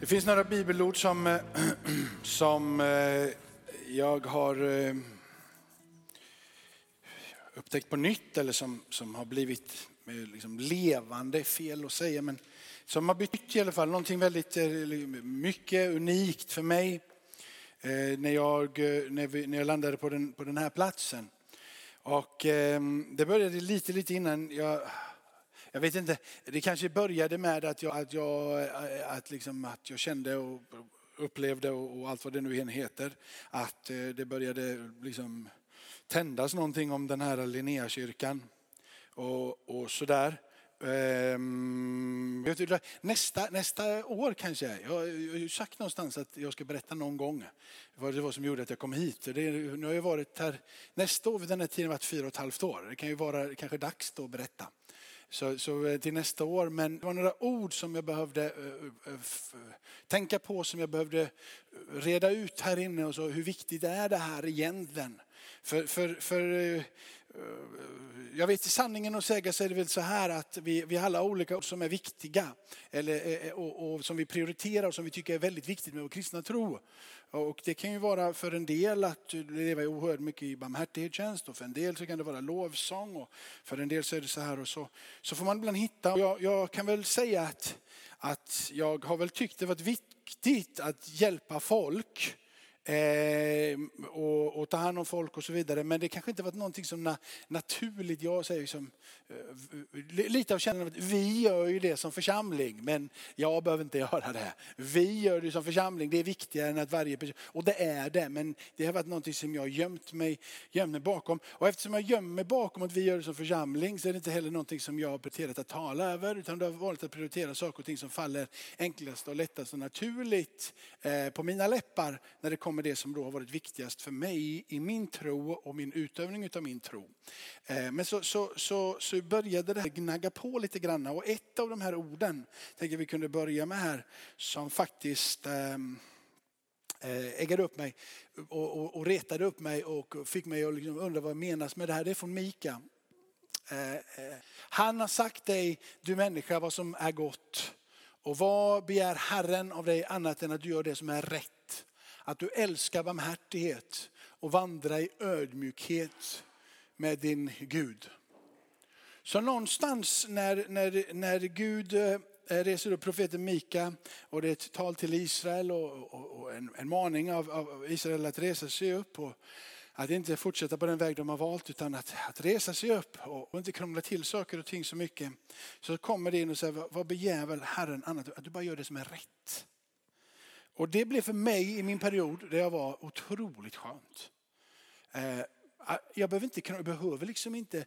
Det finns några bibelord som, eh, som eh, jag har eh, upptäckt på nytt eller som, som har blivit liksom levande, fel att säga, men som har betytt i alla fall någonting väldigt mycket unikt för mig när jag, när vi, när jag landade på den, på den här platsen. Och ehm, det började lite, lite innan jag jag vet inte, det kanske började med att jag, att jag, att liksom, att jag kände och upplevde och, och allt vad det nu än heter, att eh, det började liksom tändas någonting om den här Linnéakyrkan och, och sådär. Ehm, nästa, nästa år kanske, jag har ju sagt någonstans att jag ska berätta någon gång vad det var som gjorde att jag kom hit. Det, nu har jag varit här, nästa år vid den här tiden varit fyra och ett halvt år. Det kan ju vara kanske dags då att berätta. Så, så eh, till nästa år. Men det var några ord som jag behövde eh, eh, tänka på, som jag behövde reda ut här inne. Och så, hur viktigt är det här egentligen? För, för, för jag vet i sanningen att säga så är det väl så här att vi, vi har alla olika ord som är viktiga. Eller, eh, eh, och, och som vi prioriterar och som vi tycker är väldigt viktigt med vår kristna tro. Och det kan ju vara för en del att leva oerhört mycket i barmhärtighetstjänst och för en del så kan det vara lovsång och för en del så är det så här och så. Så får man ibland hitta. Jag, jag kan väl säga att, att jag har väl tyckt det varit viktigt att hjälpa folk Eh, Eh, och, och, ta hand om folk och så vidare. Men det kanske inte varit någonting som na, naturligt, jag säger liksom, eh, lite av känslan att vi gör ju det som församling, men jag behöver inte göra det. Vi gör det som församling, det är viktigare än att varje person, och det är det, men det har varit någonting som jag gömt mig, gömt mig bakom. Och eftersom jag gömmer mig bakom att vi gör det som församling så är det inte heller någonting som jag har prioriterat att tala över, utan det har varit att prioritera saker och ting som faller enklast och lättast och naturligt eh, på mina läppar när det kommer med det som då har varit viktigast för mig i min tro och min utövning av min tro. Eh, men så, så, så, så började det här gnagga på lite grann och ett av de här orden tänker vi kunde börja med här som faktiskt ehm, eh, äggade upp mig och, och, och retade upp mig och fick mig att liksom undra vad menas med det här. Det är från Mika. Eh, Han har sagt dig, du människa, vad som är gott. Och vad begär Herren av dig annat än att du gör det som är rätt? Att du älskar barmhärtighet och vandrar i ödmjukhet med din Gud. Så någonstans när, när, när Gud eh, reser upp profeten Mika och det är ett tal till Israel och, och, och en, en, maning av, av, Israel att resa sig upp och att inte fortsätta på den väg de har valt utan att, att resa sig upp och, och inte krångla till saker och ting så mycket. Så kommer det in och säger, vad begär väl Herren annat? Att du bara gör det som är rätt. Och det blev för mig i min period där jag var otroligt skönt. Eh, jag behöver, inte, jag behöver liksom inte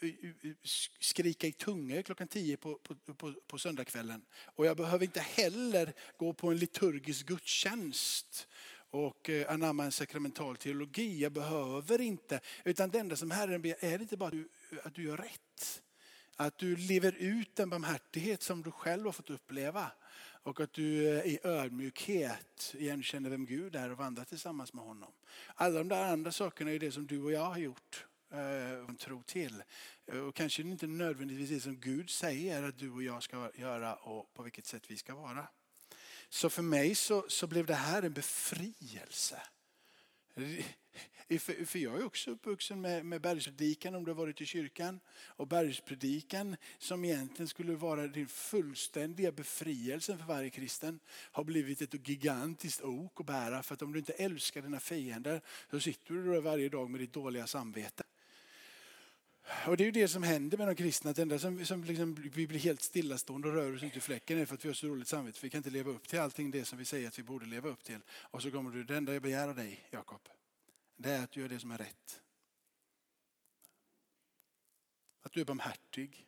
eh, eh, skrika i tungor klockan tio på, på, på, på söndagskvällen. Och jag behöver inte heller gå på en liturgisk gudstjänst och anamma en sakramental teologi. Jag behöver inte. Utan det enda som Herren ber är inte bara att du, att du gör rätt. Att du lever ut den barmhärtighet som du själv har fått uppleva. Och att du eh, i ödmjukhet igenkänner vem Gud är och vandrar tillsammans med honom. Alla de där andra sakerna är det som du och jag har gjort eh, och tro till. Eh, och kanske inte nödvändigtvis det som Gud säger att du och jag ska göra och på vilket sätt vi ska vara. Så för mig så, så blev det här en befrielse. För jag är också uppvuxen med, med bergspredikan om du har varit i kyrkan. Och bergspredikan som egentligen skulle vara din fullständiga befrielsen för varje kristen har blivit ett gigantiskt ok att bära. För att om du inte älskar dina fiender så sitter du där varje dag med ditt dåliga samvete. Och det är ju det som händer med de kristna, att enda som, som liksom, vi blir helt stillastående och rör oss inte i fläcken är för att vi har så dåligt samvete. Vi kan inte leva upp till allting det som vi säger att vi borde leva upp till. Och så kommer du, det enda jag begär av dig, Jakob, det är att du gör det som är rätt. Att du är barmhärtig.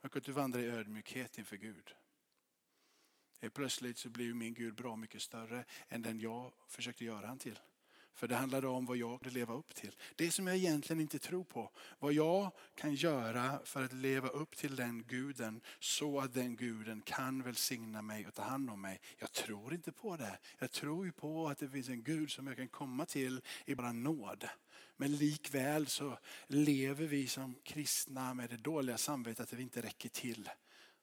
Och att du vandrar i ödmjukhet inför Gud. Plötsligt så blir min Gud bra mycket större än den jag försökte göra han till. För det handlade om vad jag kunde leva upp till. Det som jag egentligen inte tror på. Vad jag kan göra för att leva upp till den guden så att den guden kan välsigna mig och ta hand om mig. Jag tror inte på det. Jag tror ju på att det finns en Gud som jag kan komma till i bara nåd. Men likväl så lever vi som kristna med det dåliga samvetet att vi inte räcker till.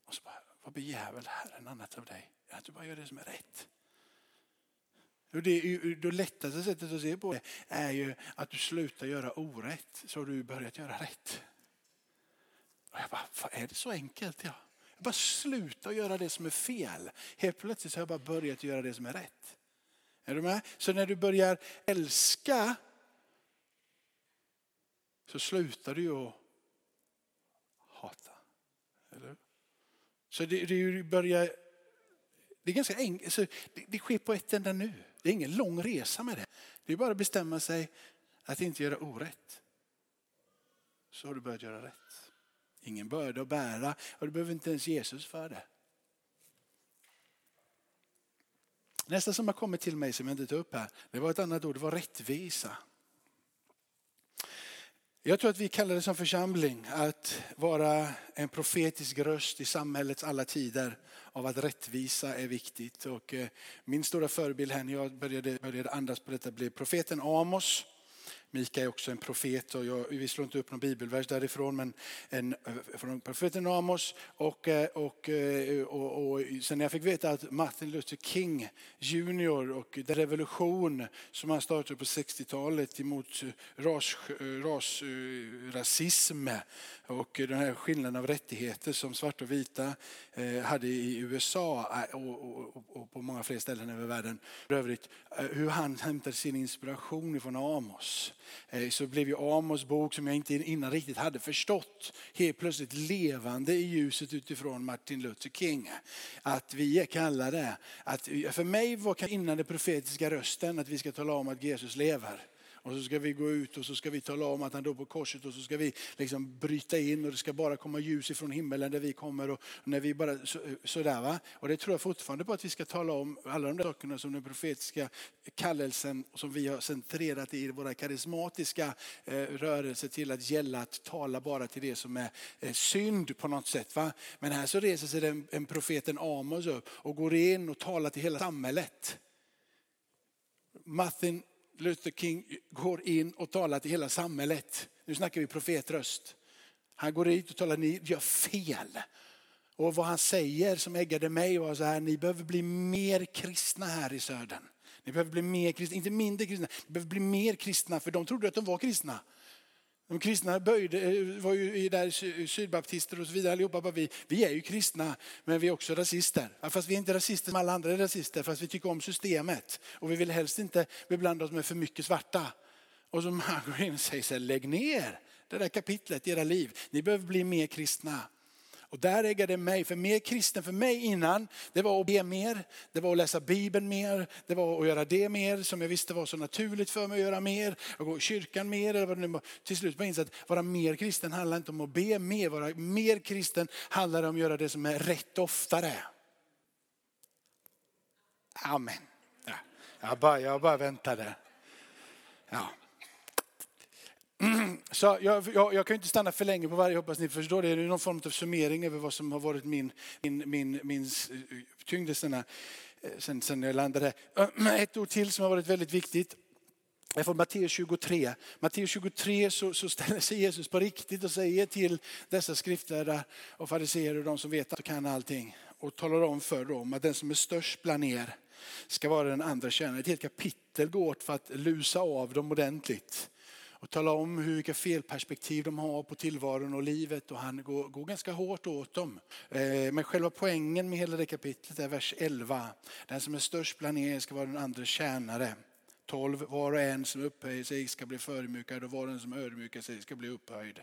Och så bara, vad begär väl Herren annat av dig? Att du bara gör det som är rätt. Det, det lättaste sättet att se på det är ju att du slutar göra orätt så har du börjat göra rätt. Och jag bara, är det så enkelt? Ja. Jag bara sluta göra det som är fel. Helt plötsligt har jag bara börjat göra det som är rätt. Är du med? Så när du börjar älska så slutar du ju att hata. Eller? Så det, det börjar det är ganska enkelt, det, det sker på ett enda nu. Det är ingen lång resa med det. Det är bara att bestämma sig att inte göra orätt. Så har du börjat göra rätt. Ingen börda att bära och du behöver inte ens Jesus för det. Nästa som har kommit till mig som jag inte tar upp här, det var ett annat ord, det var rättvisa. Jag tror att vi kallar det som församling att vara en profetisk röst i samhällets alla tider av att rättvisa är viktigt. Och eh, min stora förebild här när jag började, började andas på detta blev profeten Amos. Mika är också en profet och jag, vi slår inte upp någon bibelvers därifrån men en, eh, från profeten Amos och, eh, eh, och, och, och, sen när jag fick veta att Martin Luther King junior och den revolution som han startade på 60-talet emot ras, ras, rasism och den här skillnaden av rättigheter som svarta och vita hade i USA och, och, och på många fler ställen över världen. För övrigt, hur han hämtade sin inspiration från Amos. Eh, så blev ju Amos bok som jag inte innan riktigt hade förstått helt plötsligt levande i ljuset utifrån Martin Luther King. Att vi är kallade, att, för mig var innan den profetiska rösten att vi ska tala om att Jesus lever. Och så ska vi gå ut och så ska vi tala om att han dog på korset och så ska vi liksom bryta in och det ska bara komma ljus ifrån himmelen där vi kommer. Och när vi bara, så, sådär va. Och det tror jag fortfarande på att vi ska tala om alla de där sakerna som den profetiska kallelsen som vi har centrerat i våra karismatiska eh, rörelser till att gälla att tala bara till det som är eh, synd på något sätt. Va? Men här så reser sig den, en profeten Amos upp och går in och talar till hela samhället. Martin Luther King går in och talar till hela samhället. Nu snackar vi profetröst. Han går dit och talar, ni gör fel. Och vad han säger som äggade mig var så här, ni behöver bli mer kristna här i södern. Ni behöver bli mer kristna, inte mindre kristna. Ni behöver bli mer kristna för de trodde att de var kristna. De kristna böjde, eh, var ju där sydbaptister och så vidare allihopa. Vi, vi är ju kristna men vi är också rasister. Fast vi är inte rasister som alla andra är rasister fast vi tycker om systemet. Och vi vill helst inte beblanda oss med för mycket svarta. Och så man går in och säger så här, lägg ner det där kapitlet i era liv. Ni behöver bli mer kristna. Och där ägde det mig, för mer kristen för mig innan, det var att be mer, det var att läsa Bibeln mer, det var att göra det mer som jag visste var så naturligt för mig att göra mer, att gå i kyrkan mer. Eller vad det nu Till slut var jag insett att vara mer kristen handlar inte om att be mer, vara mer kristen handlar om att göra det som är rätt oftare. Amen. Ja, jag, bara, jag bara väntade. Ja. Ehm, så jag, jag, jag, kan inte stanna för länge på varje, hoppas ni förstår det. Det är någon form av summering över vad som har varit min, min, min, min eh, tyngd eh, sen, sen, jag landade. Ehm, ett ord till som har varit väldigt viktigt. är från Matteus 23. Matteus 23 så, så, ställer sig Jesus på riktigt och säger till dessa skriftlärda och fariseer och de som vet att de kan allting och talar om för dem att den som är störst bland er ska vara den andra tjänaren. Ett helt kapitel går åt för att lusa av dem ordentligt och tala om hur vilka felperspektiv de har på tillvaron och livet och han går, går ganska hårt åt dem. Eh, men själva poängen med hela det kapitlet är vers 11. Den som är störst bland er ska vara den andra tjänare. 12. Var och en som upphöjer sig ska bli förmjukad och var och en som ödmjukar sig ska bli upphöjd.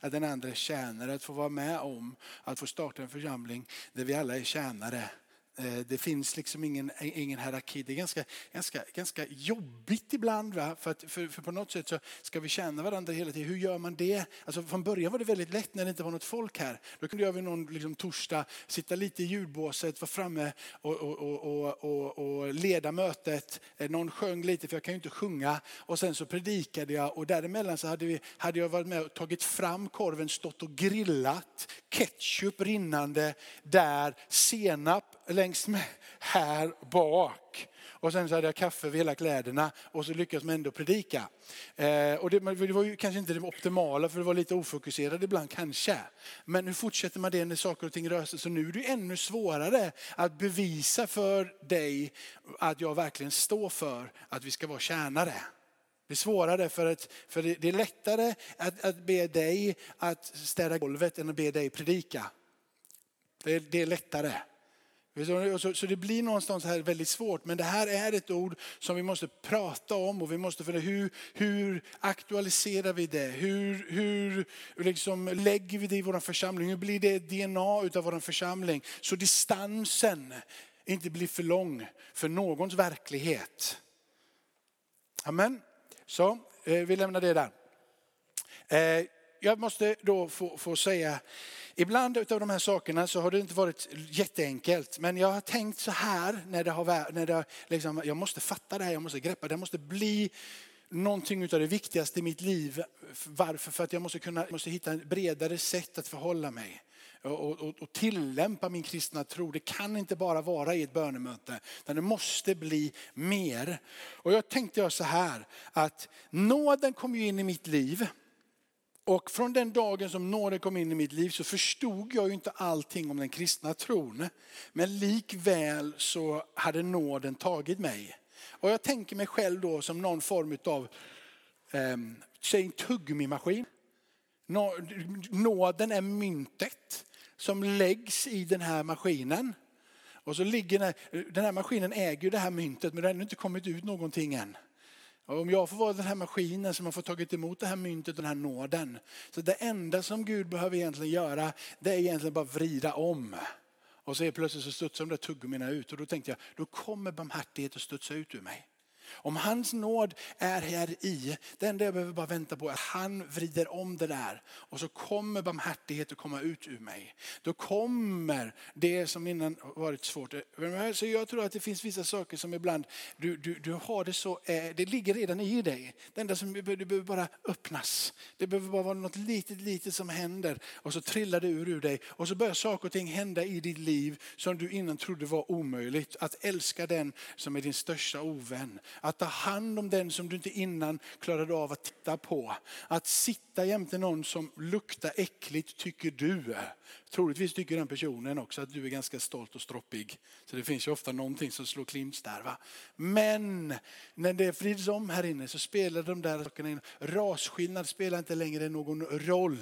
Att den andra tjänare, att få vara med om att få starta en församling där vi alla är tjänare Eh, det finns liksom ingen, ingen hierarki. Det är ganska, ganska, ganska jobbigt ibland. Va? För, att, för, för, på något sätt så ska vi känna varandra hela tiden. Hur gör man det? Alltså från början var det väldigt lätt när det inte var något folk här. Då kunde jag vid någon liksom, torsdag sitta lite i ljudbåset, vara framme och, och, och, och, och leda mötet. Eh, någon sjöng lite, för jag kan ju inte sjunga. Och sen så predikade jag och däremellan så hade, vi, hade jag varit med och tagit fram korven, stått och grillat. Ketchup rinnande där, senap längs med här bak. Och sen så hade jag kaffe över hela kläderna och så lyckades man ändå predika. Eh, och det, det, var ju kanske inte det optimala för det var lite ofokuserad ibland kanske. Men hur fortsätter man det när saker och ting rör sig? Så nu är det ännu svårare att bevisa för dig att jag verkligen står för att vi ska vara tjänare. Det är svårare för, att, för det är lättare att, att be dig att städa golvet än att be dig predika. Det är, det är lättare. Så, det blir någonstans här väldigt svårt. Men det här är ett ord som vi måste prata om och vi måste fundera hur, hur aktualiserar vi det? Hur, hur liksom lägger vi det i vår församling? Hur blir det DNA utav vår församling? Så distansen inte blir för lång för någons verklighet. Amen. Så eh, vi lämnar det där. Eh, jag måste då få, få säga, ibland av de här sakerna så har det inte varit jätteenkelt. Men jag har tänkt så här när det har när det, liksom, jag måste fatta det här, jag måste greppa det, det måste bli någonting av det viktigaste i mitt liv. Varför? För att jag måste, kunna, måste hitta ett bredare sätt att förhålla mig. Och, och, och, tillämpa min kristna tro. Det kan inte bara vara i ett bönemöte, utan det måste bli mer. Och jag tänkte jag så här, att nåden kom ju in i mitt liv och från den dagen som nåden kom in i mitt liv så förstod jag ju inte allting om den kristna tron. Men likväl så hade nåden tagit mig. Och jag tänker mig själv då som någon form av, eh, säg en tuggummimaskin. Nåden är myntet som läggs i den här maskinen. Och så ligger den här, den här maskinen äger det här myntet men det har ännu inte kommit ut någonting än. Om jag får vara den här maskinen som har fått tagit emot det här myntet, och den här nåden. Så det enda som Gud behöver egentligen göra, det är egentligen bara vrida om. Och så är plötsligt så studsar de där tuggummina ut och då tänkte jag, då kommer barmhärtighet att studsa ut ur mig. Om hans nåd är här i, det enda jag behöver bara vänta på är att han vrider om det där. Och så kommer barmhärtighet att komma ut ur mig. Då kommer det som innan varit svårt. Så jag tror att det finns vissa saker som ibland, du, du, du har det så, eh, det ligger redan i dig. Det enda som du behöver bara öppnas. Det behöver bara vara något litet, litet som händer. Och så trillar det ur ur dig. Och så börjar saker och ting hända i ditt liv som du innan trodde var omöjligt. Att älska den som är din största ovän att ta hand om den som du inte innan klarade av att titta på. Att sitta jämte någon som luktar äckligt tycker du. Troligtvis tycker den personen också att du är ganska stolt och stroppig. Så det finns ju ofta någonting som slår clinch där. Va? Men när det vrids om här inne så spelar de där sakerna in. Rasskillnad spelar inte längre någon roll.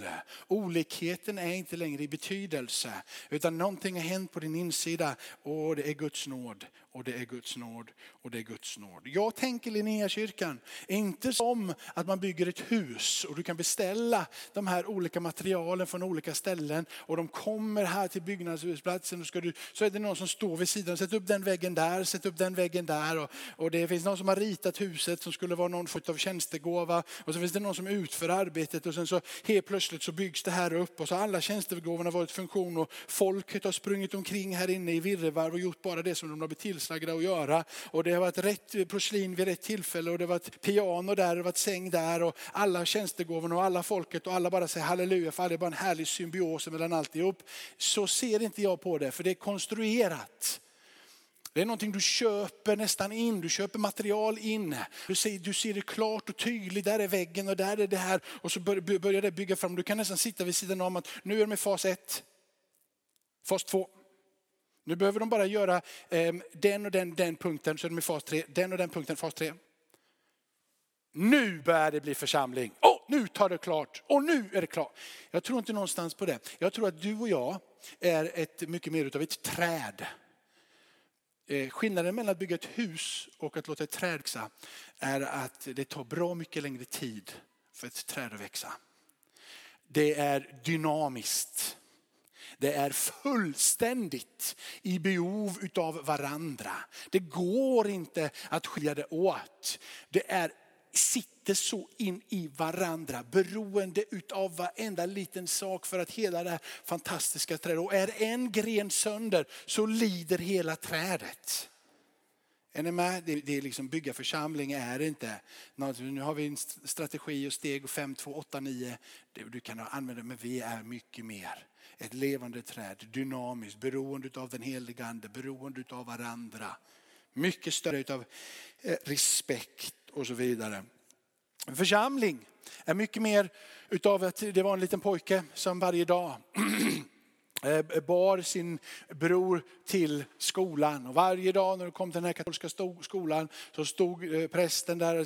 Olikheten är inte längre i betydelse. Utan någonting har hänt på din insida och det är Guds nåd och det är Guds nåd och det är Guds nåd. Jag tänker Linnéakyrkan, inte som att man bygger ett hus och du kan beställa de här olika materialen från olika ställen och de kommer här till byggnadsplatsen och ska du, så är det någon som står vid sidan, sätt upp den väggen där, sätt upp den väggen där. Och, och det finns någon som har ritat huset som skulle vara någon form av tjänstegåva. Och så finns det någon som utför arbetet och sen så helt plötsligt så byggs det här upp. Och så har alla tjänstegåvorna varit funktion och folket har sprungit omkring här inne i virrvarr och gjort bara det som de har blivit tillsagda att göra. Och det har varit rätt porslin vid rätt tillfälle och det har varit piano där, det har varit säng där. Och alla tjänstegåvorna och alla folket och alla bara säger halleluja för det är bara en härlig symbios mellan alltihop. Så ser inte jag på det för det är konstruerat. Det är någonting du köper nästan in, du köper material in. Du ser, du ser det klart och tydligt, där är väggen och där är det här. Och så bör, börjar det bygga fram. Du kan nästan sitta vid sidan om att nu är de i fas ett, fas två. Nu behöver de bara göra eh, den och den, den punkten så är de i fas tre, den och den punkten, fas tre. Nu börjar det bli församling. Oh, nu tar det klart och nu är det klart. Jag tror inte någonstans på det. Jag tror att du och jag är ett, mycket mer utav ett träd. Eh, skillnaden mellan att bygga ett hus och att låta ett träd växa är att det tar bra mycket längre tid för ett träd att växa. Det är dynamiskt. Det är fullständigt i behov utav varandra. Det går inte att skilja det åt. Det är sitter så in i varandra, beroende utav varenda liten sak för att hela det här fantastiska trädet, och är en gren sönder så lider hela trädet. Är ni med? Det, det är liksom bygga församling är inte, nu har vi en strategi och steg 5, 2, 8, 9. Du kan använda men vi är mycket mer. ett levande träd, dynamiskt, beroende av den helige ande, beroende av varandra. Mycket större av eh, respekt och så vidare. Församling är mycket mer utav att det var en liten pojke som varje dag Eh, bar sin bror till skolan. Och varje dag när du kom till den här katolska skolan så stod eh, prästen där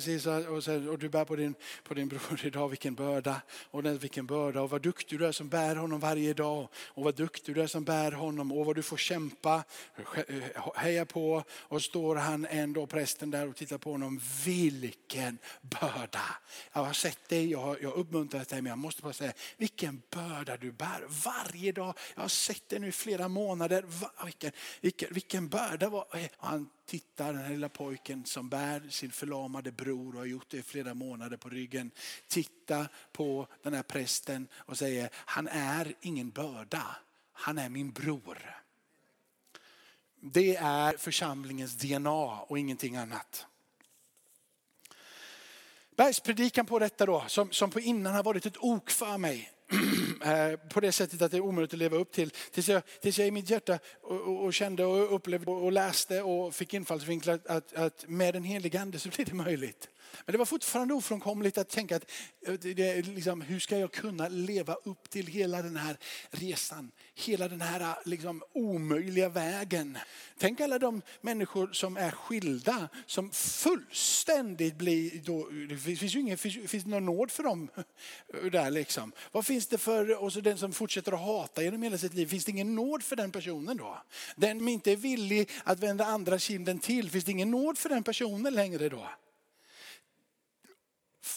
och sa, och du bär på din, på din bror idag, vilken börda. Och vilken börda och vad duktig du är som bär honom varje dag. Och vad duktig du är som bär honom och vad du får kämpa, eh, heja på. Och står han ändå, prästen där och tittar på honom. Vilken börda. Jag har sett dig, jag har, jag har uppmuntrat dig men jag måste bara säga, vilken börda du bär varje dag. Jag sett det nu i flera månader. Va, vilken, vilken, vilken börda. Var, han tittar, den här lilla pojken som bär sin förlamade bror och har gjort det i flera månader på ryggen. Titta på den här prästen och säger, han är ingen börda. Han är min bror. Det är församlingens DNA och ingenting annat. Bergspredikan på detta då, som, som på innan har varit ett ok för mig. Eh, på det sättet att det är omöjligt att leva upp till. Tills jag, tills jag i mitt hjärta och, och, och kände och upplevde och läste och fick infallsvinklar att, att med den helige ande så blir det möjligt. Men det var fortfarande ofrånkomligt att tänka att eh, det, liksom, hur ska jag kunna leva upp till hela den här resan? Hela den här eh, liksom, omöjliga vägen. Tänk alla de människor som är skilda, som fullständigt blir, då, det finns ju ingen, finns, finns någon nåd för dem. Eh, där liksom. Vad finns det för, och så den som fortsätter att hata genom hela sitt liv, finns det ingen nåd för den personen då? Den som inte är villig att vända andra kinden till, finns det ingen nåd för den personen längre då?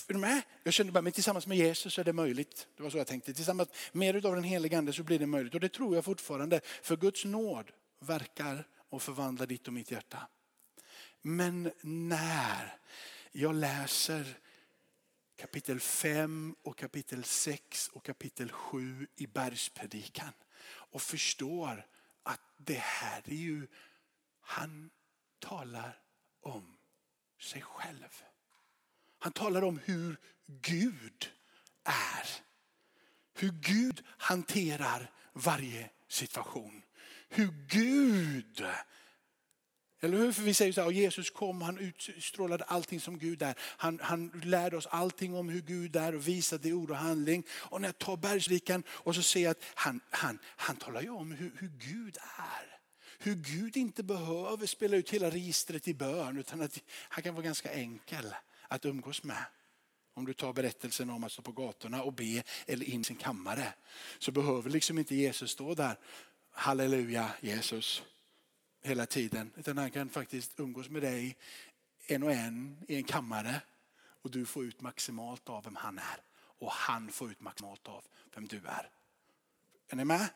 Är du med? Jag kände bara, men tillsammans med Jesus är det möjligt. Det var så jag tänkte. Tillsammans med av den helige ande så blir det möjligt. Och det tror jag fortfarande. För Guds nåd verkar och förvandlar ditt och mitt hjärta. Men när jag läser kapitel 5 och kapitel 6 och kapitel 7 i bergspredikan och förstår att det här är ju, han talar om sig själv. Han talar om hur Gud är. Hur Gud hanterar varje situation. Hur Gud eller hur? För vi säger så här, Jesus kom, han utstrålade allting som Gud är. Han, han lärde oss allting om hur Gud är och visade i ord och handling. Och när jag tar bergslikan och så ser jag att han, han, han talar ju om hur, hur Gud är. Hur Gud inte behöver spela ut hela registret i bön utan att han kan vara ganska enkel att umgås med. Om du tar berättelsen om att stå på gatorna och be eller in i sin kammare så behöver liksom inte Jesus stå där. Halleluja Jesus hela tiden. Utan han kan faktiskt umgås med dig en och en i en kammare och du får ut maximalt av vem han är. Och han får ut maximalt av vem du är. Är ni med?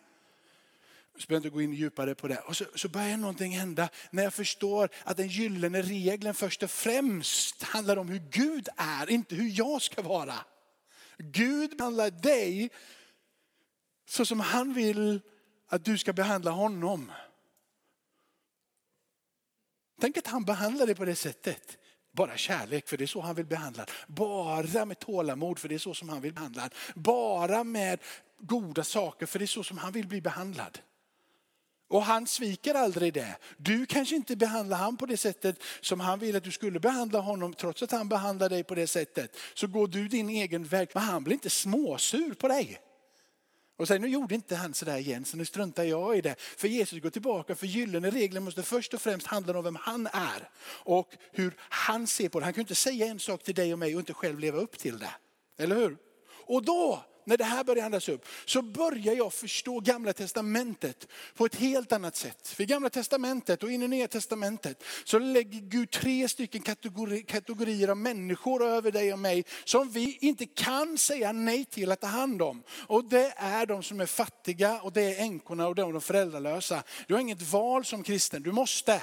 Jag behöver inte gå in djupare på det. Och så, så börjar någonting hända när jag förstår att den gyllene regeln först och främst handlar om hur Gud är, inte hur jag ska vara. Gud behandlar dig så som han vill att du ska behandla honom. Tänk att han behandlar dig på det sättet. Bara kärlek, för det är så han vill behandla. Bara med tålamod, för det är så som han vill behandla. Bara med goda saker, för det är så som han vill bli behandlad. Och han sviker aldrig det. Du kanske inte behandlar han på det sättet som han vill att du skulle behandla honom. Trots att han behandlar dig på det sättet så går du din egen väg. Men han blir inte småsur på dig. Och säger nu gjorde inte han sådär igen så nu struntar jag i det. För Jesus går tillbaka för gyllene regler måste först och främst handla om vem han är. Och hur han ser på det. Han kan inte säga en sak till dig och mig och inte själv leva upp till det. Eller hur? Och då när det här börjar andas upp, så börjar jag förstå gamla testamentet på ett helt annat sätt. För i gamla testamentet och in i nya testamentet så lägger Gud tre stycken kategori, kategorier av människor över dig och mig som vi inte kan säga nej till att ta hand om. Och det är de som är fattiga och det är änkorna och de föräldralösa. Du har inget val som kristen, du måste.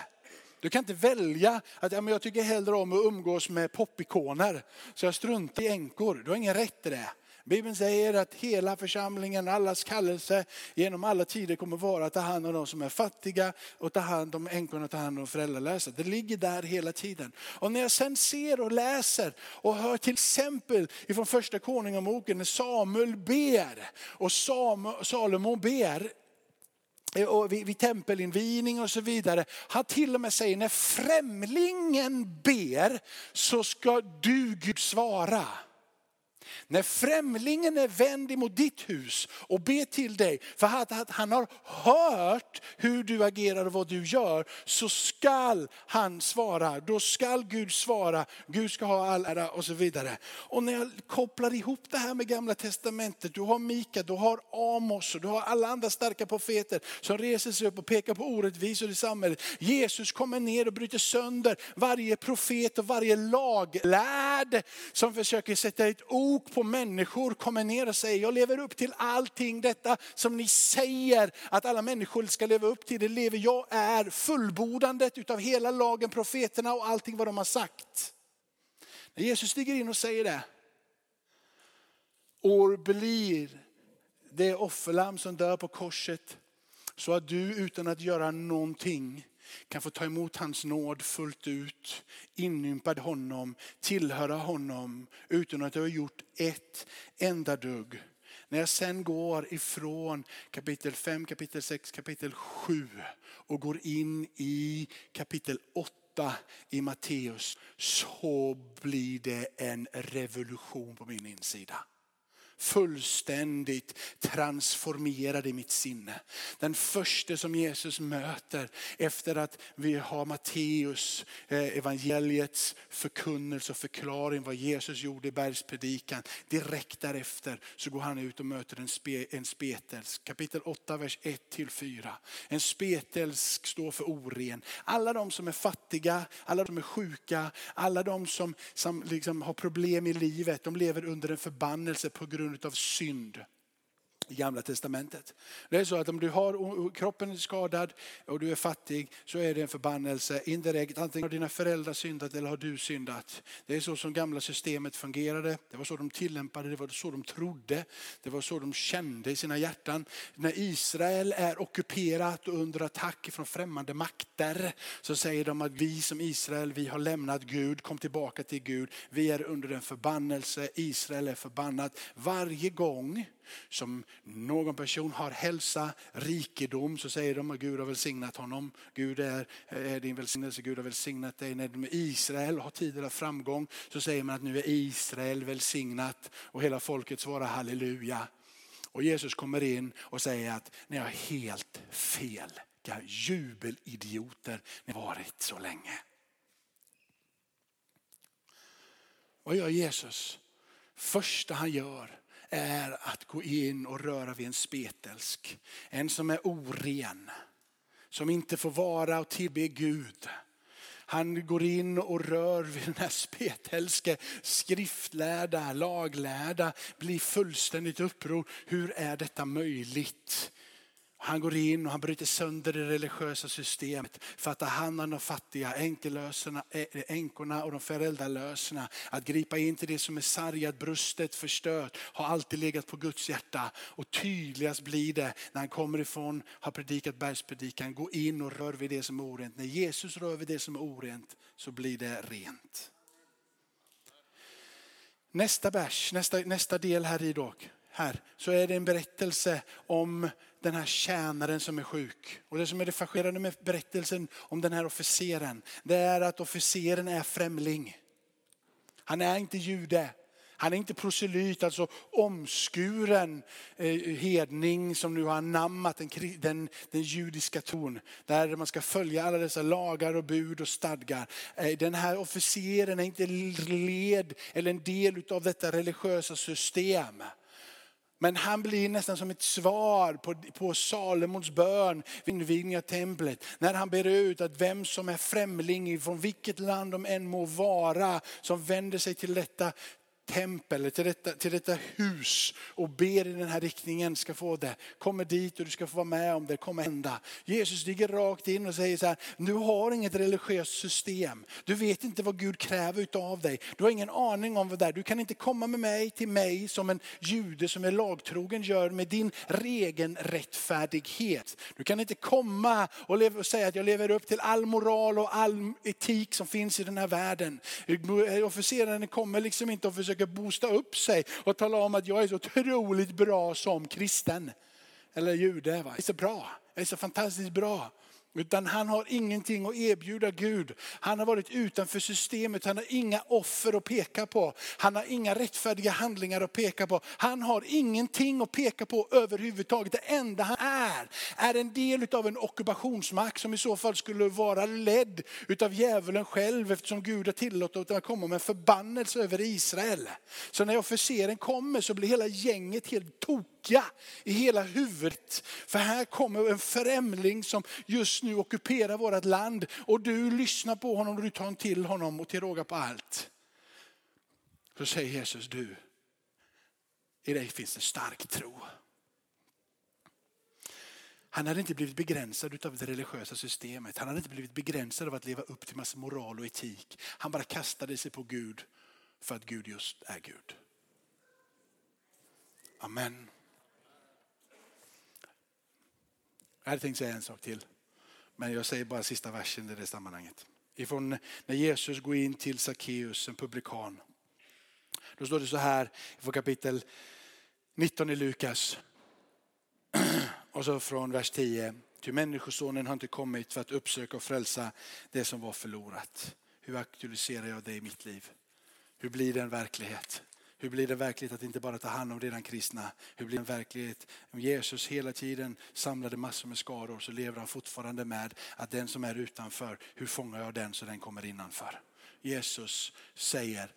Du kan inte välja att ja, men jag tycker hellre om att umgås med popikoner så jag struntar i änkor. Du har ingen rätt till det. Bibeln säger att hela församlingen, allas kallelse genom alla tider kommer vara att ta hand om de som är fattiga och ta hand om änkorna och ta hand om föräldralösa. Det ligger där hela tiden. Och när jag sen ser och läser och hör till exempel ifrån första konungaboken när Samuel ber och Salomo ber eh, och vid, vid tempelinvigning och så vidare. Han till och med säger när främlingen ber så ska du Gud svara. När främlingen är vänd emot ditt hus och ber till dig för att han har hört hur du agerar och vad du gör så skall han svara. Då skall Gud svara. Gud ska ha all ära och så vidare. Och när jag kopplar ihop det här med gamla testamentet. Du har Mika, du har Amos och du har alla andra starka profeter som reser sig upp och pekar på orättvisor i samhället. Jesus kommer ner och bryter sönder varje profet och varje laglärd som försöker sätta ett ok på människor kommer ner och säger, jag lever upp till allting detta som ni säger att alla människor ska leva upp till. Det lever jag är fullbordandet utav hela lagen, profeterna och allting vad de har sagt. När Jesus stiger in och säger det, år blir det offerlamm som dör på korset så att du utan att göra någonting kan få ta emot hans nåd fullt ut, inympad honom, tillhöra honom utan att jag har gjort ett enda dugg. När jag sen går ifrån kapitel 5, kapitel 6, kapitel 7 och går in i kapitel 8 i Matteus så blir det en revolution på min insida fullständigt transformerad i mitt sinne. Den första som Jesus möter efter att vi har Matteus eh, evangeliets förkunnelse och förklaring vad Jesus gjorde i bergspredikan. Direkt därefter så går han ut och möter en, spe, en spetälsk. Kapitel 8, vers 1-4. En spetälsk står för oren. Alla de som är fattiga, alla de som är sjuka, alla de som, som liksom har problem i livet, de lever under en förbannelse på grund grund av synd i gamla testamentet. Det är så att om du har kroppen är skadad och du är fattig så är det en förbannelse indirekt. Antingen har dina föräldrar syndat eller har du syndat. Det är så som gamla systemet fungerade. Det var så de tillämpade, det var så de trodde. Det var så de kände i sina hjärtan. När Israel är ockuperat och under attack från främmande makter så säger de att vi som Israel, vi har lämnat Gud, kom tillbaka till Gud. Vi är under en förbannelse, Israel är förbannat. Varje gång som någon person har hälsa, rikedom så säger de att Gud har välsignat honom. Gud är, är din välsignelse, Gud har välsignat dig. När de är Israel har tider av framgång så säger man att nu är Israel välsignat och hela folket svarar halleluja. Och Jesus kommer in och säger att ni har helt fel. Vilka jubelidioter ni har varit så länge. Vad gör Jesus? Första han gör är att gå in och röra vid en spetälsk. En som är oren, som inte får vara och tillbe Gud. Han går in och rör vid den här spetälske skriftlärda, laglärda, blir fullständigt uppror. Hur är detta möjligt? Han går in och han bryter sönder det religiösa systemet för att ta hand om de fattiga, änkorna och de föräldralösa. Att gripa in till det som är sargat, brustet, förstört har alltid legat på Guds hjärta. Och tydligast blir det när han kommer ifrån, har predikat bergspredikan, gå in och rör vid det som är orent. När Jesus rör vid det som är orent så blir det rent. Nästa vers, nästa, nästa del här i dock, här, så är det en berättelse om den här tjänaren som är sjuk. Och det som är det fascinerande med berättelsen om den här officeren, det är att officeren är främling. Han är inte jude. Han är inte proselyt, alltså omskuren eh, hedning som nu har anammat den, den, den judiska tron. Där man ska följa alla dessa lagar och bud och stadgar. Eh, den här officeren är inte led eller en del av detta religiösa system. Men han blir nästan som ett svar på, på Salomons bön vid invigningen av templet. När han ber ut att vem som är främling från vilket land de än må vara, som vänder sig till detta tempel, till detta, till detta hus och ber i den här riktningen ska få det. Kommer dit och du ska få vara med om det, kommer hända. Jesus stiger rakt in och säger så här, du har inget religiöst system. Du vet inte vad Gud kräver av dig. Du har ingen aning om vad det är. Du kan inte komma med mig till mig som en jude som är lagtrogen gör med din regen rättfärdighet. Du kan inte komma och, leva och säga att jag lever upp till all moral och all etik som finns i den här världen. Officeraren kommer liksom inte och försöker boosta upp sig och tala om att jag är så otroligt bra som kristen. Eller jude. Va? Jag är så bra, jag är så fantastiskt bra. Utan han har ingenting att erbjuda Gud. Han har varit utanför systemet, han har inga offer att peka på. Han har inga rättfärdiga handlingar att peka på. Han har ingenting att peka på överhuvudtaget. Det enda han är, är en del av en ockupationsmakt som i så fall skulle vara ledd utav djävulen själv eftersom Gud har tillåtit att komma med förbannelse över Israel. Så när officeren kommer så blir hela gänget helt tokigt skugga i hela huvudet. För här kommer en främling som just nu ockuperar vårt land och du lyssnar på honom och du tar till honom och till råga på allt. Så säger Jesus, du, i dig finns en stark tro. Han hade inte blivit begränsad av det religiösa systemet. Han hade inte blivit begränsad av att leva upp till massa moral och etik. Han bara kastade sig på Gud för att Gud just är Gud. Amen. Jag hade tänkt säga en sak till. Men jag säger bara sista versen i det sammanhanget. Ifrån när Jesus går in till Sackeus, en publikan. Då står det så här i kapitel 19 i Lukas. Och så från vers 10. Ty människosonen har inte kommit för att uppsöka och frälsa det som var förlorat. Hur aktualiserar jag det i mitt liv? Hur blir det en verklighet? Hur blir det verkligt att inte bara ta hand om redan kristna? Hur blir det verklighet om Jesus hela tiden samlade massor med skaror så lever han fortfarande med att den som är utanför, hur fångar jag den så den kommer innanför? Jesus säger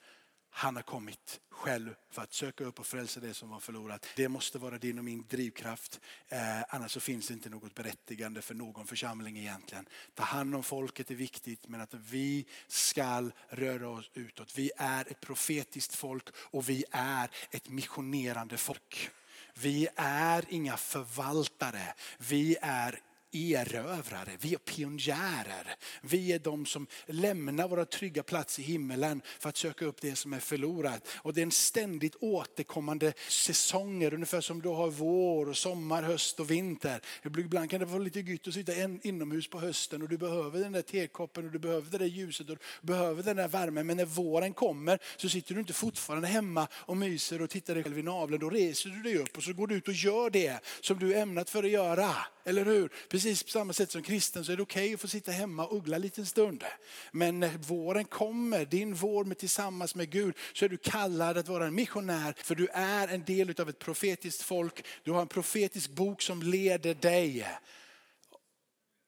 han har kommit själv för att söka upp och frälsa det som var förlorat. Det måste vara din och min drivkraft. Eh, annars så finns det inte något berättigande för någon församling egentligen. Ta hand om folket är viktigt men att vi ska röra oss utåt. Vi är ett profetiskt folk och vi är ett missionerande folk. Vi är inga förvaltare. Vi är erövrare, vi är pionjärer. Vi är de som lämnar våra trygga plats i himmelen för att söka upp det som är förlorat. Och det är en ständigt återkommande säsonger, ungefär som du har vår, och sommar, höst och vinter. Ibland kan det vara lite gött att sitta inomhus på hösten och du behöver den där tekoppen och du behöver det där ljuset och du behöver den där värmen. Men när våren kommer så sitter du inte fortfarande hemma och myser och tittar dig själv i naveln. Då reser du dig upp och så går du ut och gör det som du är ämnat för att göra. Eller hur? Precis på samma sätt som kristen så är det okej okay att få sitta hemma och uggla en liten stund. Men när våren kommer, din vår med tillsammans med Gud, så är du kallad att vara en missionär. För du är en del av ett profetiskt folk. Du har en profetisk bok som leder dig.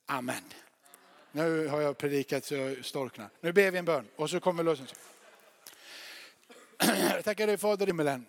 Amen. Nu har jag predikat så jag storknar. Nu ber vi en bön och så kommer lösningen. Tackar dig Fader i himmelen.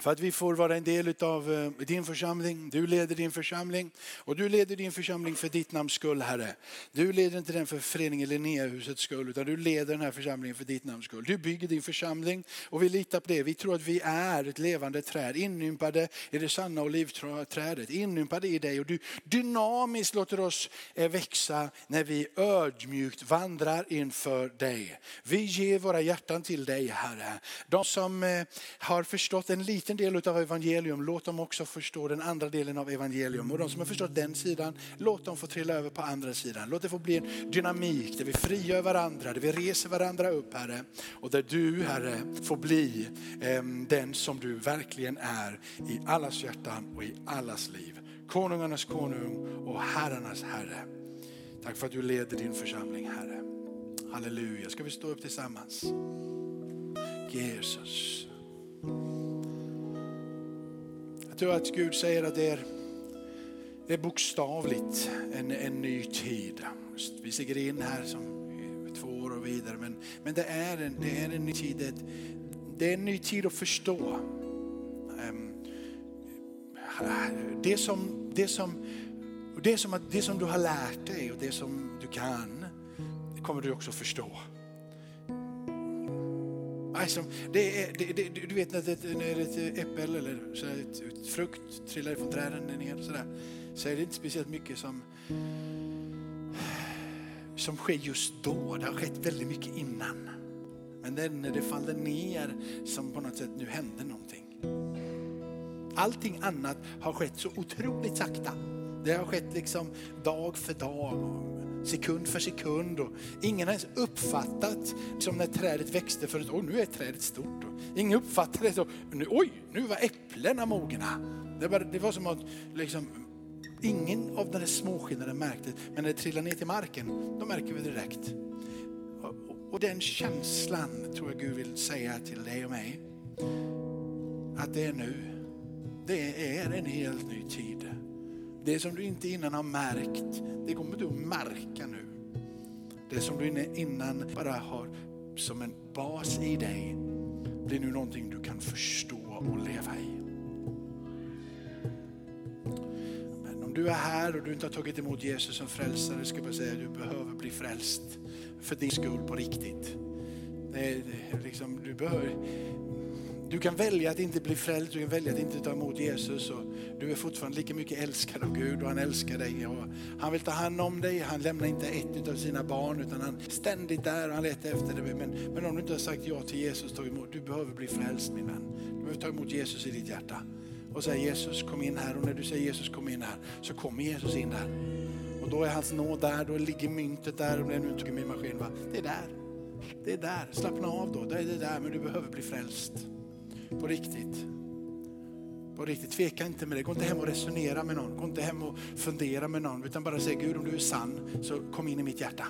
För att vi får vara en del av eh, din församling. Du leder din församling. Och du leder din församling för ditt namns skull Herre. Du leder inte den för föreningen Linnéhusets skull utan du leder den här församlingen för ditt namns skull. Du bygger din församling och vi litar på det. Vi tror att vi är ett levande träd inympade i det sanna olivträdet. Inympade i dig och du dynamiskt låter oss eh, växa när vi ödmjukt vandrar inför dig. Vi ger våra hjärtan till dig Herre. De som eh, har förstått en liten en del av evangelium, låt dem också förstå den andra delen av evangelium. Och de som har förstått den sidan, låt dem få trilla över på andra sidan. Låt det få bli en dynamik där vi frigör varandra, där vi reser varandra upp Herre. Och där du Herre får bli eh, den som du verkligen är i allas hjärtan och i allas liv. Konungarnas konung och herrarnas herre. Tack för att du leder din församling Herre. Halleluja, ska vi stå upp tillsammans? Jesus tror att Gud säger att det är, det är bokstavligt en, en ny tid. Vi stiger in här som två år och vidare, men, men det, är en, det är en ny tid. Det, det är en ny tid att förstå. Ehm, det som, det som, det som, det som du har lärt dig och det som du kan, det kommer du också förstå som, det är, det, det, du vet när ett, när ett äpple eller så här, ett, ett frukt trillar från träden ner så, så är det inte speciellt mycket som, som sker just då. Det har skett väldigt mycket innan. Men det är när det faller ner som på något sätt nu händer någonting. Allting annat har skett så otroligt sakta. Det har skett liksom dag för dag, sekund för sekund. Och ingen har ens uppfattat som när trädet växte förut, oh, nu är trädet stort. Och ingen uppfattade det så, nu, oj, nu var äpplena mogna. Det var, det var som att liksom, ingen av den där småskillnaden märkte men när det trillar ner till marken, då märker vi det direkt. Och, och den känslan tror jag Gud vill säga till dig och mig, att det är nu. Det är en helt ny tid. Det som du inte innan har märkt, det kommer du att märka nu. Det som du innan bara har som en bas i dig, blir nu någonting du kan förstå och leva i. Men om du är här och du inte har tagit emot Jesus som frälsare, ska jag bara säga att du behöver bli frälst för din skull på riktigt. Det är, liksom, du behöver, du kan välja att inte bli frälst, du kan välja att inte ta emot Jesus. Och du är fortfarande lika mycket älskad av Gud och han älskar dig. Och han vill ta hand om dig, han lämnar inte ett av sina barn utan han är ständigt där och han letar efter dig. Men, men om du inte har sagt ja till Jesus, ta emot, du behöver bli frälst min vän. Du behöver ta emot Jesus i ditt hjärta. Och säga Jesus kom in här och när du säger Jesus kom in här så kommer Jesus in där. Och då är hans nåd där, då ligger myntet där, om det är nu inte min maskin va. Det är där. Det är där, slappna av då, det är det där men du behöver bli frälst. På riktigt. På riktigt, tveka inte med det. Gå inte hem och resonera med någon. Gå inte hem och fundera med någon. Utan bara säg Gud om du är sann så kom in i mitt hjärta.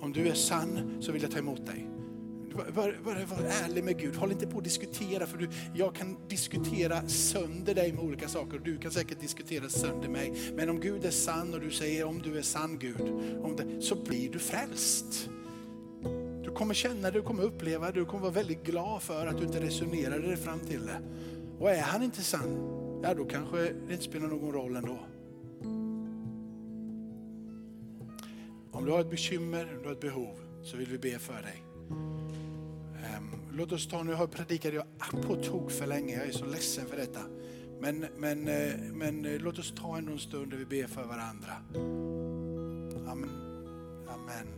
Om du är sann så vill jag ta emot dig. Var, var, var, ärlig med Gud. Håll inte på att diskutera för du, jag kan diskutera sönder dig med olika saker och du kan säkert diskutera sönder mig. Men om Gud är sann och du säger om du är sann Gud, om det, så blir du frälst kommer känna det, du kommer uppleva det, du kommer vara väldigt glad för att du inte resonerade dig fram till det. Och är han inte sann, ja då kanske det inte spelar någon roll ändå. Om du har ett bekymmer, om du har ett behov, så vill vi be för dig. Ehm, låt oss ta, nu har jag predikat jag på tok för länge, jag är så ledsen för detta. Men, men, eh, men eh, låt oss ta en stund där vi ber för varandra. Amen. Amen.